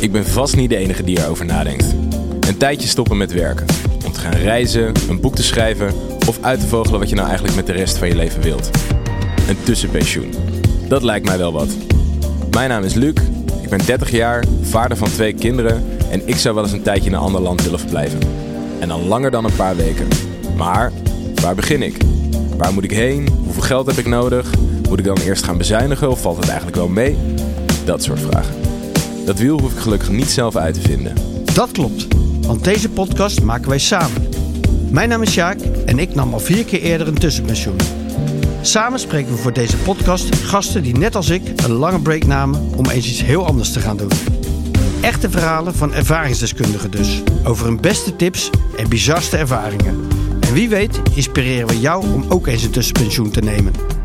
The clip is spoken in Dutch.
ik ben vast niet de enige die erover nadenkt. Een tijdje stoppen met werken. Om te gaan reizen, een boek te schrijven of uit te vogelen wat je nou eigenlijk met de rest van je leven wilt. Een tussenpensioen. Dat lijkt mij wel wat. Mijn naam is Luc, ik ben 30 jaar, vader van twee kinderen en ik zou wel eens een tijdje in een ander land willen verblijven. En dan langer dan een paar weken. Maar waar begin ik? Waar moet ik heen? Hoeveel geld heb ik nodig? Moet ik dan eerst gaan bezuinigen of valt het eigenlijk wel mee? Dat soort vragen. Dat wiel hoef ik gelukkig niet zelf uit te vinden. Dat klopt, want deze podcast maken wij samen. Mijn naam is Sjaak en ik nam al vier keer eerder een tussenpensioen. Samen spreken we voor deze podcast gasten die net als ik een lange break namen om eens iets heel anders te gaan doen. Echte verhalen van ervaringsdeskundigen dus, over hun beste tips en bizarste ervaringen. En wie weet inspireren we jou om ook eens een tussenpensioen te nemen.